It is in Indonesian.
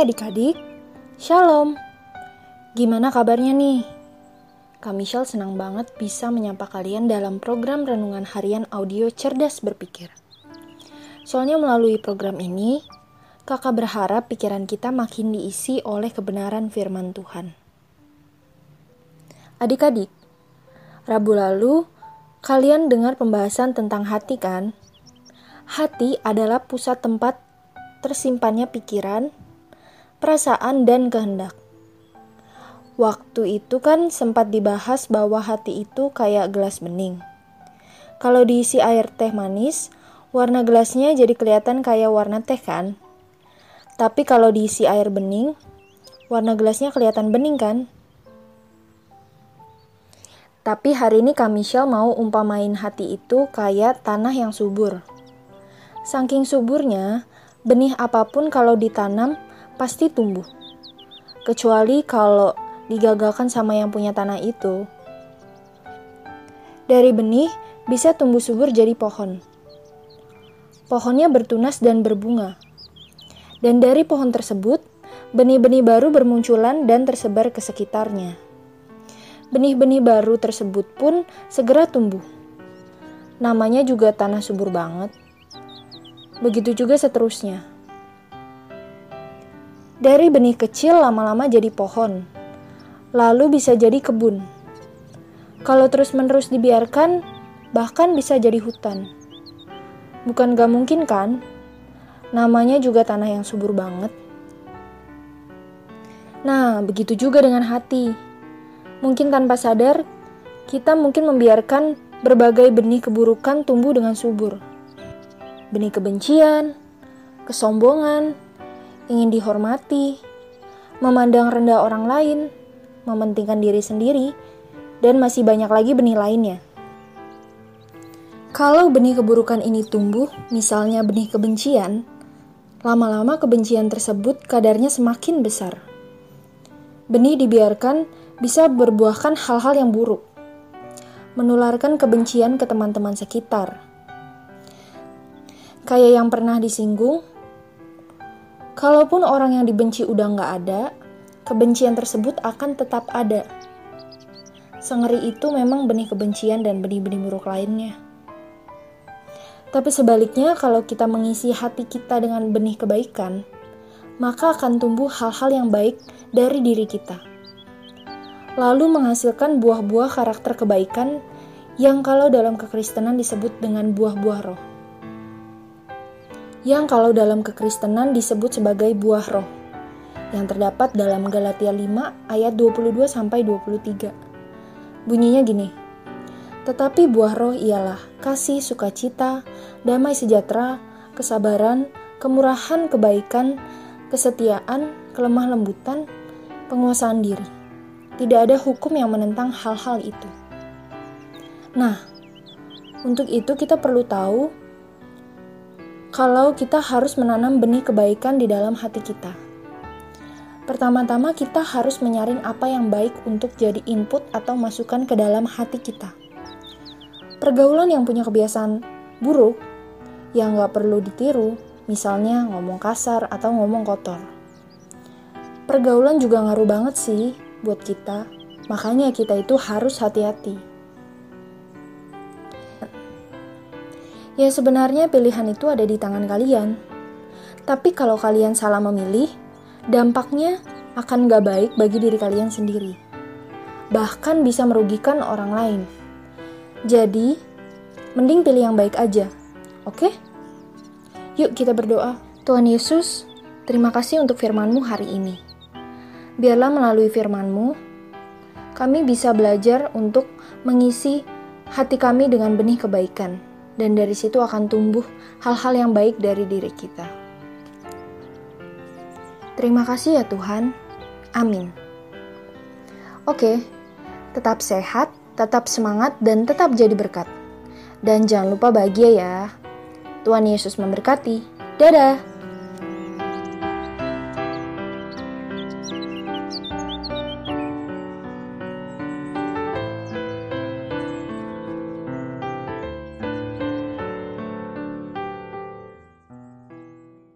adik-adik, Shalom. Gimana kabarnya nih? Kak Michelle senang banget bisa menyapa kalian dalam program Renungan Harian Audio Cerdas Berpikir. Soalnya melalui program ini, kakak berharap pikiran kita makin diisi oleh kebenaran firman Tuhan. Adik-adik, Rabu lalu kalian dengar pembahasan tentang hati kan? Hati adalah pusat tempat tersimpannya pikiran, perasaan, dan kehendak. Waktu itu kan sempat dibahas bahwa hati itu kayak gelas bening. Kalau diisi air teh manis, warna gelasnya jadi kelihatan kayak warna teh kan? Tapi kalau diisi air bening, warna gelasnya kelihatan bening kan? Tapi hari ini Kak Michelle mau umpamain hati itu kayak tanah yang subur. Saking suburnya, benih apa pun kalau ditanam pasti tumbuh. Kecuali kalau digagalkan sama yang punya tanah itu. Dari benih bisa tumbuh subur jadi pohon. Pohonnya bertunas dan berbunga. Dan dari pohon tersebut, benih-benih baru bermunculan dan tersebar ke sekitarnya. Benih-benih baru tersebut pun segera tumbuh. Namanya juga tanah subur banget. Begitu juga seterusnya. Dari benih kecil lama-lama jadi pohon, lalu bisa jadi kebun. Kalau terus-menerus dibiarkan, bahkan bisa jadi hutan. Bukan gak mungkin kan? Namanya juga tanah yang subur banget. Nah, begitu juga dengan hati. Mungkin tanpa sadar, kita mungkin membiarkan berbagai benih keburukan tumbuh dengan subur benih kebencian, kesombongan, ingin dihormati, memandang rendah orang lain, mementingkan diri sendiri, dan masih banyak lagi benih lainnya. Kalau benih keburukan ini tumbuh, misalnya benih kebencian, lama-lama kebencian tersebut kadarnya semakin besar. Benih dibiarkan bisa berbuahkan hal-hal yang buruk, menularkan kebencian ke teman-teman sekitar Kayak yang pernah disinggung, kalaupun orang yang dibenci udah nggak ada, kebencian tersebut akan tetap ada. Sengeri itu memang benih kebencian dan benih-benih buruk lainnya. Tapi sebaliknya, kalau kita mengisi hati kita dengan benih kebaikan, maka akan tumbuh hal-hal yang baik dari diri kita. Lalu menghasilkan buah-buah karakter kebaikan yang kalau dalam kekristenan disebut dengan buah-buah roh yang kalau dalam kekristenan disebut sebagai buah roh yang terdapat dalam Galatia 5 ayat 22 sampai 23. Bunyinya gini. Tetapi buah roh ialah kasih, sukacita, damai sejahtera, kesabaran, kemurahan, kebaikan, kesetiaan, kelemah lembutan, penguasaan diri. Tidak ada hukum yang menentang hal-hal itu. Nah, untuk itu kita perlu tahu kalau kita harus menanam benih kebaikan di dalam hati kita. Pertama-tama kita harus menyaring apa yang baik untuk jadi input atau masukan ke dalam hati kita. Pergaulan yang punya kebiasaan buruk, yang gak perlu ditiru, misalnya ngomong kasar atau ngomong kotor. Pergaulan juga ngaruh banget sih buat kita, makanya kita itu harus hati-hati. Ya sebenarnya pilihan itu ada di tangan kalian. Tapi kalau kalian salah memilih, dampaknya akan gak baik bagi diri kalian sendiri. Bahkan bisa merugikan orang lain. Jadi, mending pilih yang baik aja. Oke? Yuk kita berdoa. Tuhan Yesus, terima kasih untuk firman-Mu hari ini. Biarlah melalui firman-Mu, kami bisa belajar untuk mengisi hati kami dengan benih kebaikan dan dari situ akan tumbuh hal-hal yang baik dari diri kita. Terima kasih ya Tuhan. Amin. Oke, tetap sehat, tetap semangat, dan tetap jadi berkat. Dan jangan lupa bahagia ya. Tuhan Yesus memberkati. Dadah.